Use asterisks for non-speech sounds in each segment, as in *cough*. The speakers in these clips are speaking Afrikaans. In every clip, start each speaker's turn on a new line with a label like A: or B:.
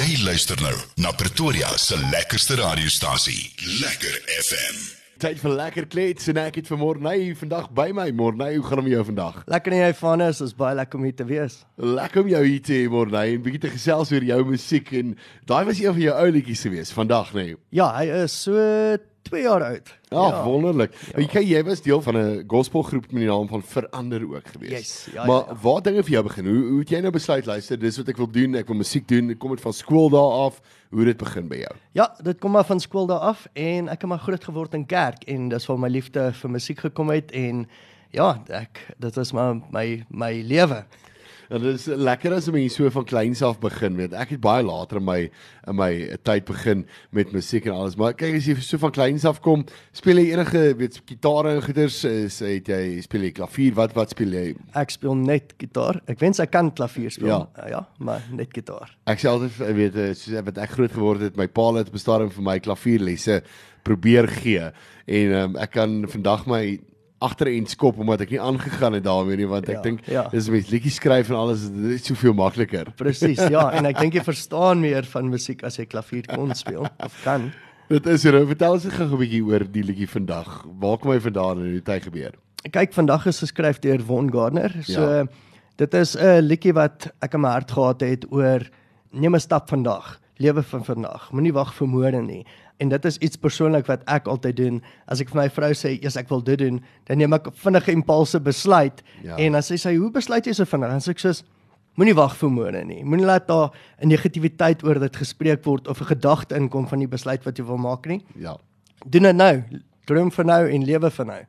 A: Jy luister nou na Pretoria se lekkerste radiostasie, Lekker FM.
B: Tyd vir lekker klets en ek het vir Morney vandag by my. Morney, hoe gaan dit met jou vandag?
C: Lekker en jy Vanus, is baie lekker om hier te wees.
B: Lekker om jou hier te hê Morney en bietjie te gesels oor jou musiek en daai was een van jou ou liedjies gewees vandag nê. Nee.
C: Ja, hy is so 2 jaar oud.
B: Ja, ja. wonderlik. Ja. Jy, jy was deel van 'n gospelgroep met die naam van Verander ook gewees.
C: Yes, ja,
B: maar
C: ja.
B: waar dinge vir jou begin? Hoe hoe het jy nou besluit luister, dis wat ek wil doen. Ek wil musiek doen. Kom dit van skool daar af. Hoe het dit begin by jou?
C: Ja, dit kom maar van skool daar af en ek het maar groot geword in kerk en dis waar my liefde vir musiek gekom het en ja, ek dit was maar my my lewe.
B: Dit is lekker as 'n mens so van kleins af begin, weet. Ek het baie later in my in my tyd begin met musiek en alles, maar kyk as jy so van kleins af kom, speel jy enige weet gitare en goeters, is het jy speel jy klavier, wat wat speel jy?
C: Ek speel net gitaar. Ek wens ek kan klavier speel.
B: Ja.
C: Uh, ja, maar net gitaar.
B: Ek sê altyd weet eh, soos wat ek groot geword het, my pa het bestaan vir my klavierlesse probeer gee en um, ek kan vandag my agterend skop omdat ek nie aangegaan het daarmee nie want ek
C: Ja,
B: dink
C: ja.
B: dis met liedjies skryf en alles is soveel makliker.
C: Presies, ja, *laughs* en ek dink jy verstaan meer van musiek as jy klavier kon speel of kan.
B: Dit is er. Vertel ons gou 'n bietjie oor die liedjie vandag. Waar kom hy vandaan en hoe het hy gebeur?
C: Kyk, vandag is geskryf deur Von Gardner. So
B: Ja.
C: ja. dit is 'n liedjie wat ek in my hart gehad het oor neem 'n stap vandag, lewe van vandag. Moenie wag vir môre nie. En dit is iets persoonlik wat ek altyd doen. As ek vir my vrou sê, "Ja, ek wil dit doen," dan neem ek vinnige impulse besluit.
B: Ja.
C: En sê sy, "Hoe besluit jy so vinnig?" Dan sê ek soos Moenie wag vir môre nie. Moenie laat daar 'n negativiteit oor dit gespreek word of 'n gedagte inkom van die besluit wat jy wil maak nie.
B: Ja.
C: Doen dit nou. Droom vir nou en lewe vir nou.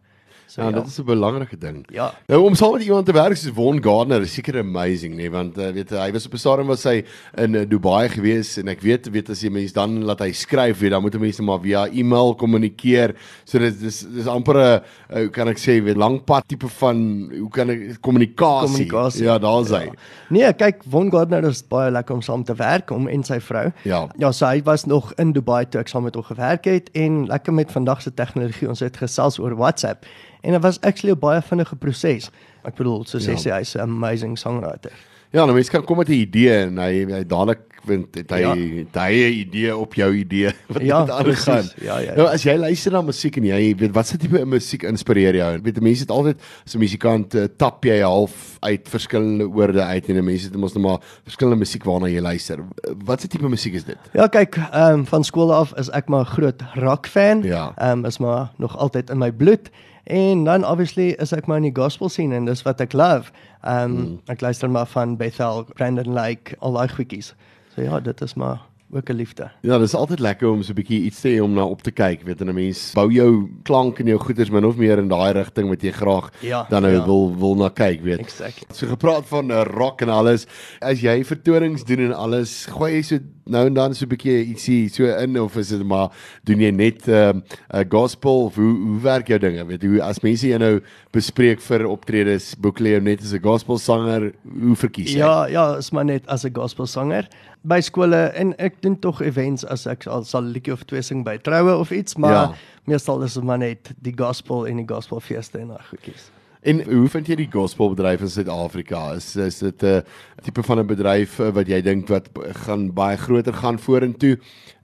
C: So
B: Ja, dit is 'n belangrike ding.
C: Ja.
B: Nou om saam met iemand te werk soos Von Gardner is seker amazing, nee, want uh, weet hy was op 'n stadium was hy in uh, Dubai gewees en ek weet weet as jy mens dan laat hy skryf, weet dan moet mense maar via e-mail kommunikeer. So dit dis dis amper 'n uh, hoe kan ek sê, weet lang pad tipe van hoe kan ek kommunikasie.
C: Kommunikasie.
B: Ja, daar's hy.
C: Nee, kyk, Von Gardner is baie lekker om saam te werk om en sy vrou.
B: Ja.
C: Ja, so hy was nog in Dubai toe ek saam met hom gewerk het en lekker met vandag se tegnologie ons het gesels oor WhatsApp en dit was actually 'n baie vinnige proses. Ek bedoel, so sê
B: Ja.
C: sy hy's 'n amazing songwriter.
B: Ja, nou mense kan kom met 'n idee en hy hy dadelik vind het hy
C: Ja.
B: het hy 'n idee op jou idee *laughs* wat
C: Ja,
B: met aangaan.
C: Ja, ja, ja.
B: Nou as jy luister na musiek en jy weet wat se tipe musiek inspireer jou? Weet mense het altyd as 'n musikant uh, tap jy half uit verskillende oorde uit en mense het mos net maar verskillende musiek waarna jy luister. Wat se tipe musiek is dit?
C: Ja, kyk, ehm um, van skool af is ek maar groot rock fan.
B: Ja.
C: Ehm um, is maar nog altyd in my bloed. En dan obviously is ek maar in die gospel scene en dis wat ek love. Ehm um,
B: Hmm.
C: ek luister maar van Bethel, Brandon Lake, al daai goedjies. So ja, dit is maar ook 'n liefde.
B: Ja, dis altyd lekker om so 'n bietjie iets te hê om na op te kyk, weet 'n mens bou jou klank en jou goeders min of meer in daai rigting wat jy graag
C: Ja,
B: dan nou
C: ja.
B: wil wil na kyk, weet.
C: Exactly.
B: So gepraat van uh, rock en alles. As jy vertonings doen en alles, gooi jy so nou en dan so 'n bietjie ietsie so in of is dit maar doen jy net 'n uh, uh, gospel of hoe hoe werk jou dinge? Weet hoe as mense jou nou bespreek vir optredes, boek jy jou net as 'n gospel sanger, hoe verkies jy?
C: Ja, ja, is maar net as 'n gospel sanger by skole en ek doen tog events as ek sal, sal liedjie of twee sing by troue of iets, maar
B: Ja.
C: meestal is dit maar net die gospel en die gospelfeeste en daai goedjies.
B: En hoe vind jy die gospelbedryf in Suid-Afrika? Is is dit 'n uh, tipe van 'n bedryf uh, wat jy dink wat gaan baie groter gaan vorentoe?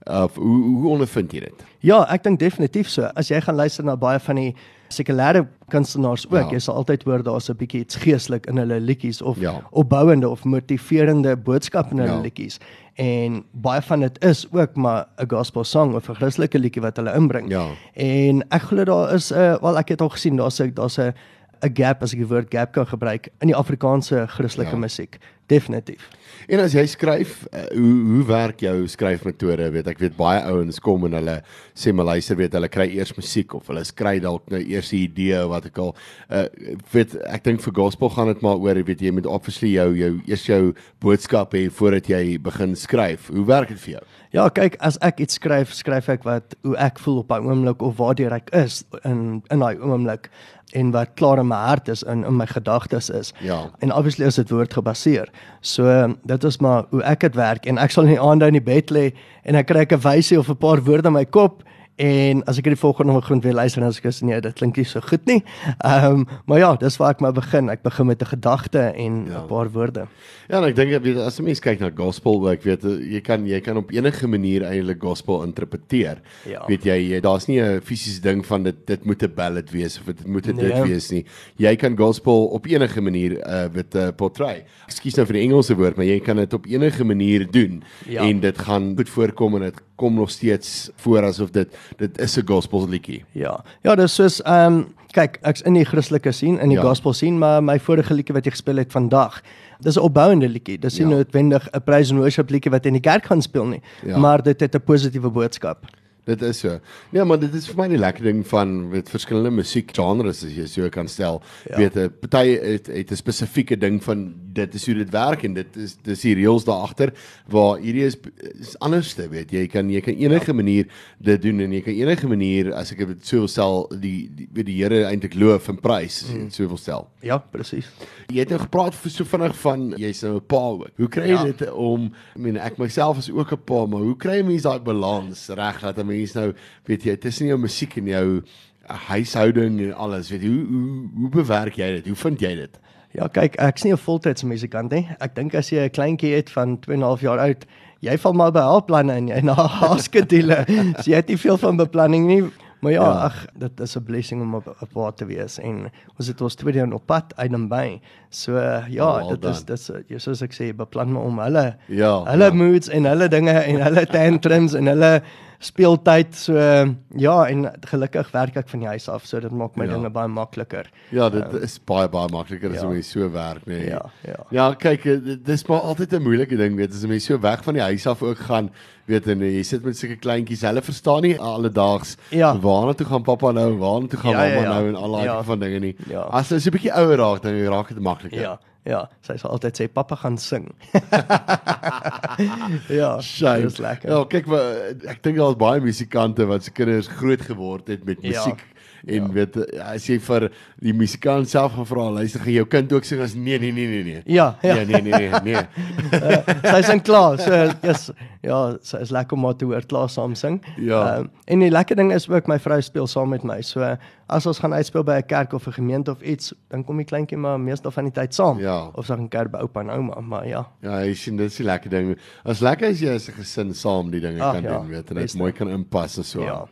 B: Of hoe hoe ondervind jy dit?
C: Ja, ek dink definitief so. As jy gaan luister na baie van die sekulêre kunstenaars ook,
B: Ja.
C: jy sal altyd hoor daar's 'n bietjie iets geestelik in hulle liedjies of
B: Ja.
C: opbouende of motiverende boodskap in hulle
B: ja.
C: liedjies. En baie van dit is ook maar 'n gospel song of 'n Christelike liedjie wat hulle inbring.
B: Ja.
C: En ek glo daar is 'n uh, wel ek het al gesien daar's 'n daar's 'n 'n gap as ek die woord gap kan gebruik in die Afrikaanse Christelike
B: Ja.
C: musiek. Definitief.
B: En as jy skryf, uh, hoe hoe werk jou skryfmetode? Weet ek weet baie ouens kom en hulle sê maar luister, weet hulle kry eers musiek of hulle skry dalk nou eers 'n idee wat ek al uh, weet ek dink vir gospel gaan dit maar oor weet jy moet obviously jou jou eers jou boodskap hê voordat jy begin skryf. Hoe werk dit vir jou?
C: Ja, kyk, as ek iets skryf, skryf ek wat hoe ek voel op daai oomblik of waartoe ek is in in daai oomblik en wat klaar in my hart is en in my gedagtes is.
B: Ja.
C: En obviously is dit woord gebaseer. So dit is maar hoe ek dit werk en ek sal in die aande in die bed lê en ek kry 'n wysie of 'n paar woorde in my kop En as ek die volgende oggend weer luister dan as ek sê nee, dit klink nie so goed nie. Ehm um, maar ja, dis waar ek maar begin. Ek begin met 'n gedagte en 'n
B: Ja.
C: paar woorde.
B: Ja, en ek dink weet as 'n mens kyk na gospel, ek weet jy kan jy kan op enige manier eintlik gospel interpreteer.
C: Ja.
B: Weet jy, jy- daar's nie 'n fisiese ding van dit dit moet 'n ballad wees of dit moet 'n dit
C: Nee.
B: wees nie. Jy kan gospel op enige manier uh met 'n uh, portray. Ekskuus nou vir die Engelse woord, maar jy kan dit op enige manier doen
C: Ja.
B: en dit gaan goed voorkom en dit kom nog steeds voor asof dit dit is 'n gospel liedjie.
C: Ja. Ja, dis soos ehm um, kyk, ek's in die Christelike sien, in die
B: Ja.
C: gospel sien, maar my vorige liedjie wat jy gespeel het vandag, dis 'n opbouende liedjie. Dis nie
B: Ja.
C: noodwendig 'n praise and worship liedjie wat in die kerk gaan speel nie,
B: ja.
C: maar dit het 'n positiewe boodskap.
B: Dit is so. Nee, maar dit is vir my die lekker ding van weet verskillende musiekgenres as jy so kan stel. Ja.
C: Ja.
B: Weet 'n party het, het 'n spesifieke ding van dit is hoe dit werk en dit is dis die reëls daar agter waar hierdie is is anderste, weet jy, jy kan jy kan enige ja. manier dit doen en jy kan enige manier as ek dit so wil stel die die, weet die Here eintlik loof en prys as jy dit so wil stel.
C: Ja, presies.
B: Jy het nou gepraat so vinnig van jy's nou 'n pa ook. Hoe kry jy
C: Ja.
B: dit om I mean ek myself is ook 'n pa, maar hoe kry 'n mens daai balans reg dat 'n mens nou weet jy tussen jou musiek en jou huishouding en alles, weet jy, hoe hoe hoe bewerk jy dit? Hoe vind jy dit?
C: Ja, kyk, ek's nie 'n voltydse musikant nie. Ek dink as jy 'n kleintjie het van 2 en 'n half jaar oud, jy val maar by hulpplanne en jy *laughs* na haar skedule. so jy het nie veel van beplanning nie. Maar ja,
B: Ja.
C: ja. ag, dit is 'n blessing om op 'n pa te wees en ons het ons tweede een op pad uit en by. So ja,
B: Oh, well
C: dit is dis uh, soos ek sê, beplan maar om hulle
B: Ja,
C: hulle
B: ja.
C: moods en hulle dinge en hulle tantrums en hulle speeltyd so ja en gelukkig werk ek van die huis af so dit maak my
B: Ja.
C: ja. dinge baie makliker.
B: Ja, dit is baie baie makliker as
C: ja.
B: om jy so werk, nee.
C: Ja, ja.
B: Ja, kyk, eh, dis maar altyd 'n moeilike ding, weet as 'n mens so weg van die huis af ook gaan, weet en eh, jy sit met sulke kleintjies, hulle verstaan nie alledaags
C: Ja.
B: waarna toe gaan pappa nou, waarna toe gaan
C: Ja,
B: mamma
C: ja, ja.
B: nou en al daai
C: Ja.
B: van dinge nie.
C: Ja.
B: As hulle so 'n bietjie ouer raak, dan raak dit makliker.
C: Ja, ja, sy sal altyd sê pappa gaan sing. *laughs* *laughs* ja,
B: Shame.
C: dis lekker.
B: Ja, kyk, ek dink daar's baie musikante wat se kinders groot geword het met
C: Ja.
B: En ja. weet as jy vir die musikant self gaan vra, luister, gaan jou kind ook sing as nee nee nee nee nee.
C: Ja, ja.
B: Nee nee nee nee. nee.
C: Uh, *laughs* sy sing klaar. So yes, ja, sy is lekker om haar te hoor klaar saam sing.
B: Ja.
C: Um, en die lekker ding is ook my vrou speel saam met my. So as ons gaan uitspeel by 'n kerk of 'n gemeente of iets, dan kom die kleintjie maar meestal van die tyd saam.
B: Ja.
C: Of sy gaan kuier by oupa en ouma, maar ja.
B: Ja, jy sien dit is die lekker ding. As lekker as jy as 'n gesin saam die dinge
C: Ag,
B: kan
C: ja,
B: doen, weet en dit mooi kan inpas en so.
C: Ja.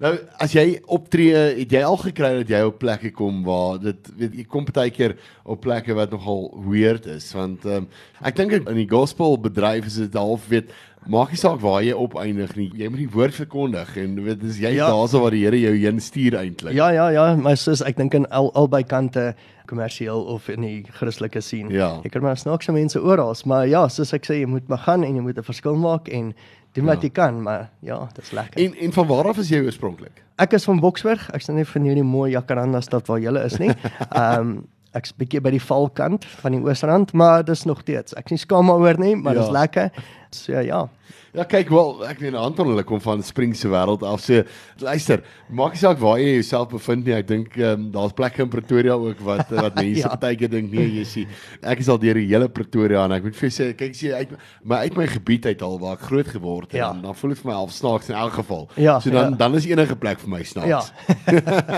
B: Nou, as jy optree, het jy al gekry dat jy op plekke kom waar dit weet jy kom baie keer op plekke wat nogal weird is want um, ek dink in die gospel bedryf is dit half weet maak nie saak waar jy opeindig nie. Jy moet die woord verkondig en weet dis jy ja. Daarso waar die Here jou heen stuur eintlik.
C: Ja, ja, ja, maar soos ek dink in al albei kante kommersieel of in die Christelike sien.
B: Ja.
C: Jy kry maar snaakse mense oral, maar ja, soos ek sê, jy moet maar gaan en jy moet 'n verskil maak en doen wat
B: Ja.
C: jy kan, maar ja, dit's lekker.
B: En en van waar af is jy oorspronklik?
C: Ek is van Boksburg. Ek's nou nie van hierdie mooi Jacaranda stad waar jy is nie. *laughs* Ehm um, ek's bietjie by die valkant van die Oosrand, maar dis nog steeds. Ek's nie skaam daaroor nie, maar
B: Ja.
C: dis lekker. So ja.
B: Ja kyk wel, ek meen Anton hulle kom van Spring se wêreld af. So luister, maak nie saak waar jy jouself bevind nie. Ek dink ehm um, daar's plekke in Pretoria ook wat wat *laughs* mense
C: Ja.
B: ja. dink nee, jy sien. Ek is al deur die hele Pretoria en ek moet vir jou sê, kyk sien uit my uit my gebied uit al waar ek groot geword het
C: Ja.
B: en dan voel dit vir my half snaaks in elk geval.
C: Ja,
B: so dan
C: ja.
B: dan is enige plek vir my snaaks.
C: Ja.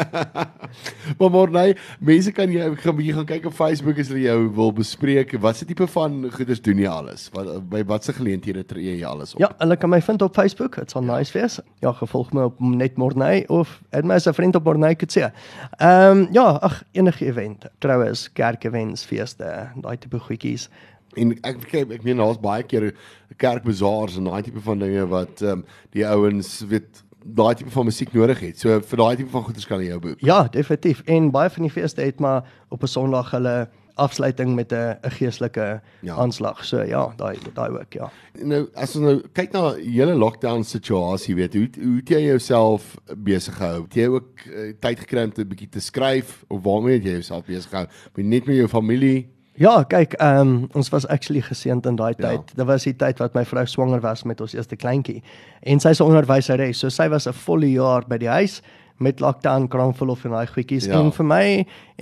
C: *laughs*
B: maar maar nee, mense kan jy gaan bietjie gaan kyk op Facebook as hulle jou wil bespreek. Wat se tipe van goeders doen jy alles? Wat by watse geleenthede tree jy alles op?
C: Ja, hulle kan my vind op Facebook. Dit sal nice wees. Ja, gevolg my op net Morney of het my as 'n vriend op Morney Kutse. Ehm um, ja, ag enige event. Troues, kerkewens, feeste, daai tipe goedjies.
B: En ek kyk ek meen daar's baie keer kerkbazaars en daai tipe van dinge wat ehm um, die ouens weet daai tipe van musiek nodig het. So vir daai tipe van goeders kan jy jou boek.
C: Ja, definitief. En baie van die feeste het maar op 'n Sondag hulle afsluiting met 'n 'n geestelike
B: Ja.
C: ja. aanslag. So ja, daai daai ook, ja.
B: Nou as ons nou kyk na hele lockdown situasie, weet hoe hoe het jy jouself besig gehou? Het jy ook uh, tyd gekry om 'n bietjie te skryf of waarmee het jy jouself besig gehou? Met net met jou familie?
C: Ja, kyk, ehm um, ons was actually geseënd in daai
B: Ja.
C: tyd. Dit was die tyd wat my vrou swanger was met ons eerste kleintjie. En sy's 'n onderwyseres, so sy was 'n volle jaar by die huis met lockdown, kraamverlof en daai goedjies.
B: Ja.
C: En vir my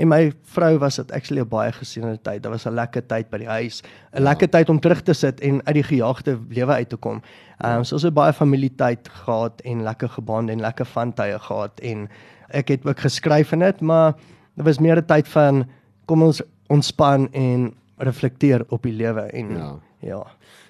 C: en my vrou was dit actually 'n baie geseënde tyd. Dit was 'n lekker tyd by die huis, 'n lekker tyd om terug te sit en uit die gejaagde lewe uit te kom. Ehm um, so ons het baie familietyd gehad en lekker geband en lekker van tye gehad en ek het ook geskryf in dit, maar dit was meer 'n tyd van kom ons ontspan en reflekteer op die lewe en
B: Ja.
C: Ja.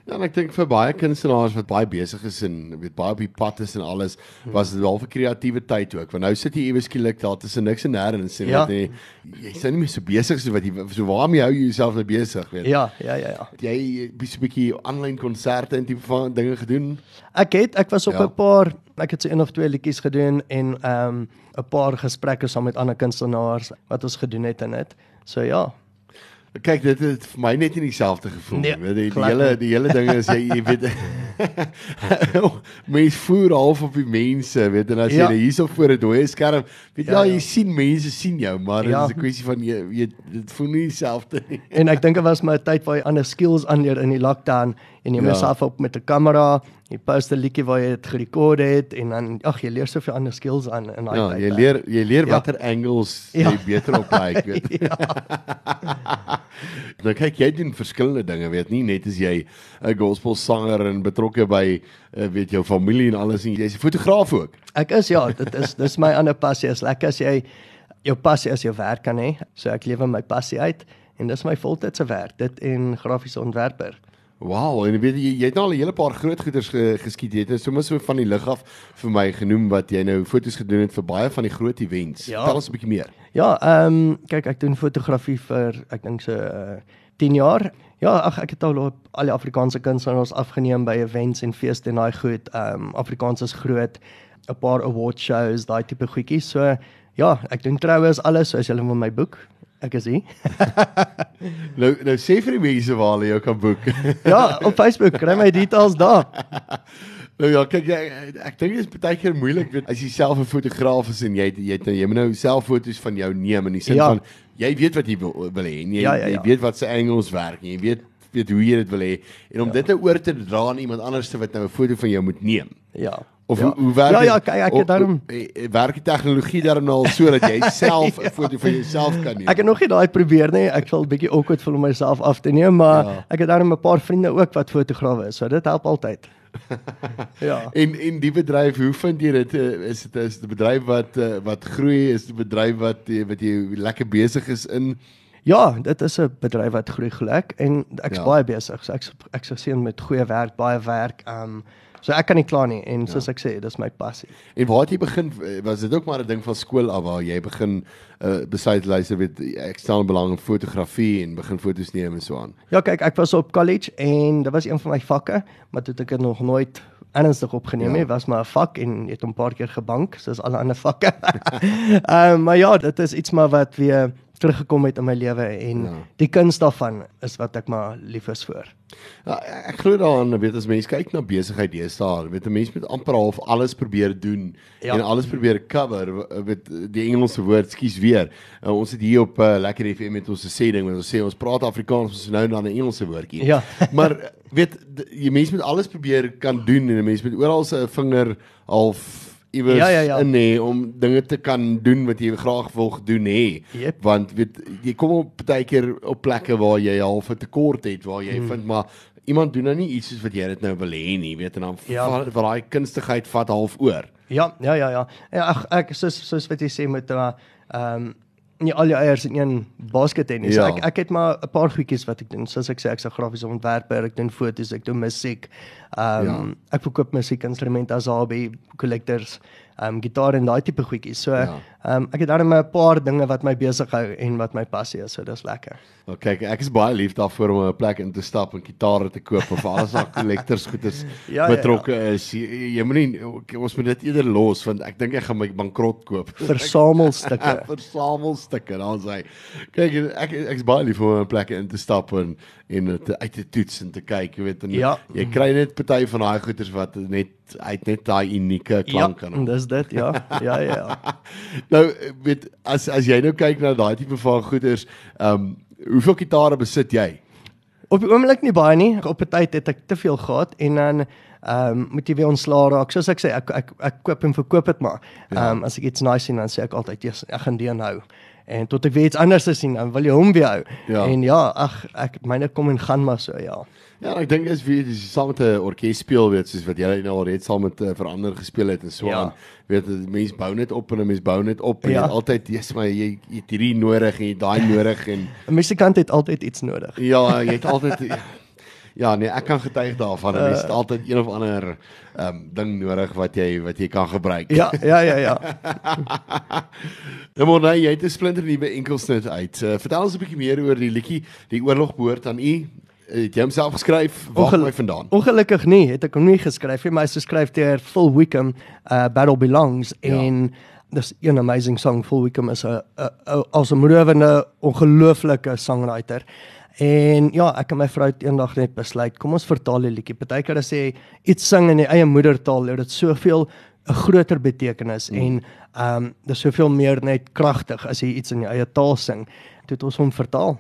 B: Ja, en ek dink vir baie kunstenaars wat baie besig is en weet baie op die pad is en alles, was dit wel vir kreatiewe tyd ook. Want nou sit jy ewe skielik daar tussen niks en nêrens en
C: Ja.
B: weet jy, jy's nou nie meer so besig so wat jy so waarmee hou jy jouself nou besig, weet.
C: Ja, ja, ja, ja.
B: Het Jy so 'n bietjie aanlyn konserte en tipe van dinge gedoen.
C: Ek het ek was op 'n
B: Ja.
C: paar ek het so een of twee liedjies gedoen en ehm um, 'n paar gesprekke saam met ander kunstenaars wat ons gedoen het in dit. So ja.
B: Kyk, dit het vir my net nie dieselfde gevoel nie.
C: Nee,
B: weet jy, die
C: glad
B: hele
C: nie.
B: die hele ding is jy jy *laughs* weet *laughs* mens voer half op die mense, weet en as jy
C: Ja.
B: ja. hierso voor 'n dooie skerm, weet jy
C: Ja,
B: ja,
C: ja.
B: jy sien mense sien jou, maar dit
C: Ja.
B: is 'n kwessie van jy jy dit voel nie dieselfde nie.
C: En ek dink dit was my tyd waar jy ander skills aanleer in die lockdown en jy
B: Ja.
C: myself op met 'n kamera, jy post 'n liedjie waar jy dit gerekord het en dan ag jy leer soveel ander skills aan in daai
B: Ja,
C: tyd.
B: jy leer jy leer
C: Ja.
B: watter angles
C: Ja.
B: jy beter op lyk, *laughs* weet. *laughs* nou kyk jy doen verskillende dinge, weet nie net as jy 'n gospelsanger en betrokke by uh, weet jou familie en alles en jy's 'n fotograaf ook.
C: Ek is ja, dit is dis my ander passie. Is lekker as jy jou passie as jou werk kan hê. So ek lewe my passie uit en dis my voltydse werk, dit en grafiese ontwerper.
B: Wow, en weet jy jy het nou al 'n hele paar groot goeders ge, geskiet. Jy het nou sommer so van die lug af vir my genoem wat jy nou foto's gedoen het vir baie van die groot events.
C: Ja.
B: Tel ons 'n bietjie meer.
C: Ja, ehm um, kyk ek doen fotografie vir ek dink so uh, 10 jaar. Ja, ag ek het al op al die Afrikaanse kunstenaars afgeneem by events en feeste en daai goed. Ehm um, Afrikaans is groot. 'n Paar award shows, daai tipe goedjies. So ja, ek doen troues alles, so as jy wil my boek. Ek is hier. *laughs*
B: Nou nou sê vir die mense waar hulle jou kan boek. *laughs*
C: ja, op Facebook kry my details daar. *laughs*
B: nou ja, kyk jy ek dink dit is baie keer moeilik weet as jy self 'n fotograaf is en jy jy nou jy moet nou self foto's van jou neem in die sin
C: Ja.
B: van jy weet wat jy wil, wil hê en jy
C: Ja, ja,
B: jy
C: ja.
B: weet wat se angles werk en jy weet weet hoe jy dit wil hê en om
C: Ja.
B: dit nou oor te dra aan iemand anders wat nou 'n foto van jou moet neem.
C: Ja.
B: Of
C: ja.
B: hoe, hoe werk
C: Ja, ja, kyk ek
B: Of-
C: het daarom
B: hoe- eh, werk die tegnologie daarom nou al so dat jy self 'n foto van jouself kan neem.
C: Ek het nog nie daai probeer nie. Ek sal 'n bietjie awkward voel om myself af te neem, maar
B: Ja.
C: ja. ek het daarom 'n paar vriende ook wat fotograwe is, so dit help altyd. *laughs* ja.
B: En en die bedryf, hoe vind jy dit? eh, Is dit is 'n bedryf wat eh, wat groei, is 'n bedryf wat eh, wat jy lekker besig is in?
C: Ja, dit is 'n bedryf wat groei geluk en ek's
B: Ja.
C: ja. baie besig. So ek's ek's geseën met goeie werk, baie werk. Um so ek kan nie kla nie en soos ek sê, dis my passie.
B: En waar het jy begin? Was dit ook maar 'n ding van skool af waar jy begin uh, besluit luister weet ek stel belang in fotografie en begin foto's neem en so aan.
C: Ja, kyk, ek was op college en dit was een van my vakke, maar toe het ek dit nog nooit ernstig opgeneem
B: Ja.
C: nie. Was maar 'n vak en het 'n paar keer gebank soos alle ander vakke. *laughs* Ehm um, maar ja, dit is iets maar wat weer teruggekom het in my lewe en
B: Ja.
C: die kuns daarvan is wat ek maar lief is vir.
B: Ja, ek glo daaraan, weet as mense kyk na besigheid deesdae, weet 'n mens moet amper half alles probeer doen ja. En alles probeer cover, weet die Engelse woord, skus weer. Uh, ons het hier op uh, Lekker FM met ons 'n sê ding, ons sê ons praat Afrikaans, ons nou dan 'n Engelse woordjie.
C: Ja. *laughs*
B: maar weet jy mense moet alles probeer kan doen en 'n mens moet oral se vinger half iewers
C: Ja, ja, ja.
B: in hê om dinge te kan doen wat jy graag wil doen hê.
C: Jep.
B: Want weet jy kom op baie keer op plekke waar jy half 'n tekort het waar jy hmm. vind maar iemand doen nou nie iets soos wat jy dit nou wil hê nie, weet en dan
C: Ja.
B: vat vat daai kunstigheid vat half oor.
C: Ja, ja, ja, ja. ja ag ek soos soos wat jy sê met uh ehm nie al jou eiers in een basket hê nie. So
B: Ja.
C: ek ek het maar 'n paar goedjies wat ek doen. Soos ek sê ek's 'n grafiese ontwerper, ek doen foto's, ek doen musiek. Ehm
B: Ja.
C: um, ek verkoop musiekinstrumente as hobby, collectors, ehm um, gitaar en daai tipe goedjies. So
B: Ja.
C: Ehm um, ek het daarmee 'n paar dinge wat my besig hou en wat my passie is. So dis lekker.
B: Nou kyk, ek is baie lief daarvoor om 'n plek in te stap en gitare te koop of alles wat collectors goed is *laughs*
C: Ja, ja,
B: betrokke is. Jy, jy moenie ons moet dit eerder los want ek dink ek gaan my bankrot koop. *laughs*
C: Versamelstukke. *laughs*
B: versamelstukke dan sê. Kyk ek ek is baie lief om 'n plek in te stap en en dit uit te toets en te kyk, jy weet en
C: Ja.
B: jy kry net party van daai goeders wat net uit net daai unieke klank kan.
C: Ja, dis dit, ja. Ja, ja.
B: Nou weet as as jy nou kyk na daai tipe van goeders, ehm um, hoeveel gitare besit jy?
C: Op die oomblik nie baie nie. Op 'n tyd het ek te veel gehad en dan ehm um, moet jy weer ontslaa raak. Soos ek sê, ek ek ek koop en verkoop dit maar. Ehm um, as ek iets nice sien dan sê ek altyd yes, ek gaan die aanhou. En tot ek weer iets anders sien, dan wil jy hom weer hou.
B: Ja.
C: En ja, ag ek myne kom en gaan maar so ja.
B: Ja, ek dink is wie dis saam met 'n orkes speel weet soos wat jy nou al reeds saam met uh, verander gespeel het en so
C: Ja.
B: aan. Weet mense bou net op en 'n mens bou net op en
C: Ja.
B: jy altyd jy's maar jy, jy het hierdie nodig en jy daai *laughs* nodig en
C: 'n Musikant het altyd iets nodig.
B: ja, jy het altyd Ja, nee, ek kan getuig daarvan. Uh, mense het altyd een of ander ehm um, ding nodig wat jy wat jy kan gebruik.
C: Ja, ja, ja, ja. *laughs*
B: Nou maar nee, jy het 'n splinter nuwe enkelsnit uit. Uh, vertel ons 'n bietjie meer oor die liedjie, die oorlog behoort aan u. Het jy homself geskryf? Waar kom hy vandaan?
C: Ongelukkig nie, het ek hom nie geskryf nie, maar hy is geskryf deur Phil Wickham, uh Battle Belongs
B: Ja.
C: en dis 'n amazing song. Phil Wickham is 'n as 'n moederende ongelooflike songwriter. En ja, ek en my vrou het eendag net besluit, kom ons vertaal die liedjie. Partykeer as jy iets sing in die eie moedertaal, het dit soveel 'n groter betekenis mm. en ehm um, dis soveel meer net kragtig as jy iets in jou eie taal sing. Toe het ons hom vertaal.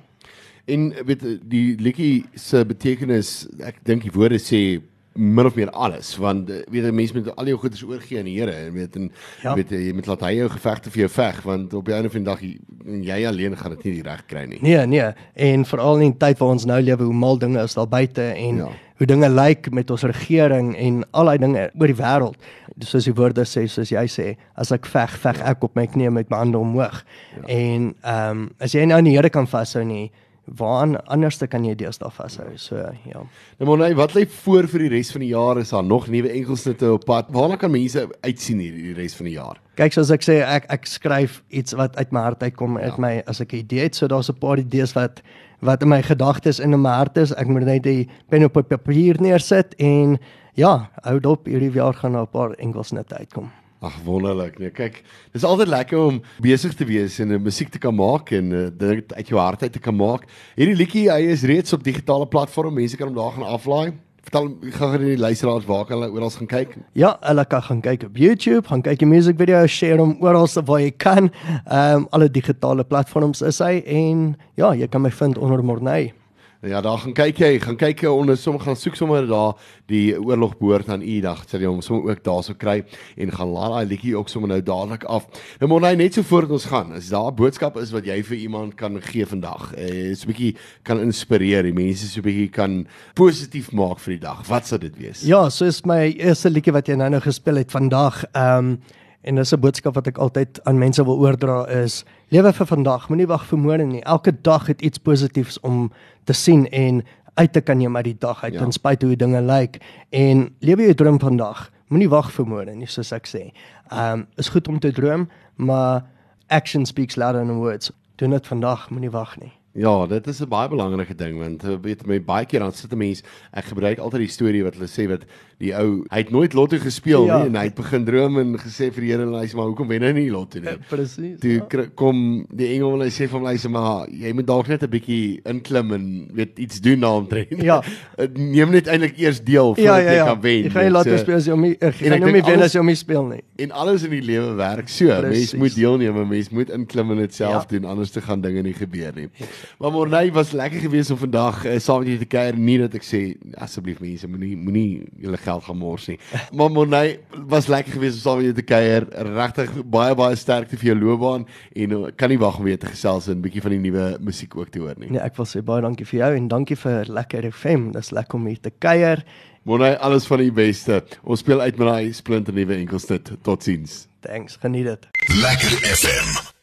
B: En weet die liedjie se betekenis, ek dink die woorde sê min of meer alles want eh, weet 'n mens moet al jou goeders oorgee aan die Here en weet en ja.
C: Ja.
B: weet jy moet laat hy jou gevegte vir jou veg want op die einde van die dag jy, jy alleen gaan dit nie die reg kry nie.
C: Nee, nee. En veral in die tyd waar ons nou lewe, hoe mal dinge is daar buite en
B: Ja.
C: ja. hoe dinge lyk met ons regering en al daai dinge oor die wêreld. Soos die woorde sê, soos jy sê, as ek veg, veg ek op my knieë met my hande omhoog. Ja. En ehm um, as jy nou aan die Here kan vashou nie, waaraan anderste kan jy deesdae vashou? So ja.
B: Nou maar nee, wat lê voor vir die res van die jaar? Is daar nog nuwe enkelsnitte op pad? Waarna kan mense uitsien hier die res van die jaar?
C: Kyk soos ek sê, ek ek skryf iets wat uit my hart uitkom, uit my as ek 'n idee het, so daar's 'n paar idees wat wat in my gedagtes en in my hart is. Ek moet net die pen op papier neersit en ja, hou dop hierdie jaar gaan daar 'n paar enkelsnitte uitkom.
B: Ag wonderlik. Nee, kyk, dis altyd lekker om besig te wees en 'n musiek te kan maak en uh, dit uit jou hart uit te kan maak. Hierdie liedjie, hy is reeds op digitale platforms. Mense kan hom daar gaan aflaai. Vertel gou aan die luisteraars waar kan hulle oral gaan kyk?
C: Ja, hulle kan gaan kyk op YouTube, gaan kyk die music video, share hom oral waar jy kan. Ehm um, alle digitale platforms is hy en ja, jy kan my vind onder Morney.
B: Ja, daar gaan kyk jy, gaan kyk jy onder sommige gaan soek sommer daar die oorlog behoort aan u dag. Sal jy hom sommer ook daarso kry en gaan laat daai liedjie ook sommer nou dadelik af. Nou maar net so voordat ons gaan, as daar 'n boodskap is wat jy vir iemand kan gee vandag, eh so 'n bietjie kan inspireer, die mense so 'n bietjie kan positief maak vir die dag. Wat sou dit wees?
C: Ja, so is my eerste liedjie wat jy nou nou gespeel het vandag. Ehm um, en dis 'n boodskap wat ek altyd aan mense wil oordra is lewe vir vandag, moenie wag vir môre nie. Elke dag het iets positiefs om te sien en uit te kan neem uit die dag uit
B: Ja.
C: ten spyte hoe dinge lyk en lewe jou droom vandag. Moenie wag vir môre nie, soos ek sê. Ehm um, is goed om te droom, maar action speaks louder than words. Doen dit vandag, moenie wag nie.
B: Ja, dit is 'n baie belangrike ding want weet my baie keer dan sit 'n mens ek gebruik altyd die storie wat hulle sê wat die ou hy het nooit lotto gespeel
C: Ja.
B: nie en hy het begin droom en gesê vir die Here luister maar hoekom wen hy nie lotto nie. *laughs*
C: Presies.
B: Toe kry- kom die engel en hy sê vir hom luister maar jy moet dalk net 'n bietjie inklim en weet iets doen daaromtrent.
C: Ja. *laughs*
B: Neem net eintlik eers deel voordat
C: Ja, ja,
B: jy
C: ja.
B: kan wen.
C: Jy gaan nie laat
B: so.
C: speel as jy hom nie jy gaan hom nie wen as jy hom nie speel nie.
B: En alles in die lewe werk so. Mens moet deelneem, mens moet inklim en dit self
C: Ja.
B: doen anders te gaan dinge nie gebeur nie. Maar Morney was lekker geweest om vandag uh, saam met julle te kuier. Nie dat ek sê asseblief mense moenie moenie julle geld gaan mors nie. Maar Morney was lekker geweest om saam met julle te kuier. Regtig baie baie sterkte vir jou loopbaan en uh, kan nie wag om weer te gesels en 'n bietjie van die nuwe musiek ook te hoor nie.
C: Nee, ek wil sê baie dankie vir jou en dankie vir Lekker FM. Dis lekker om hier te kuier.
B: Morney, alles van die beste. Ons speel uit met daai splinter nuwe enkelsnit. Totsiens.
C: Thanks, geniet dit.
A: Lekker FM.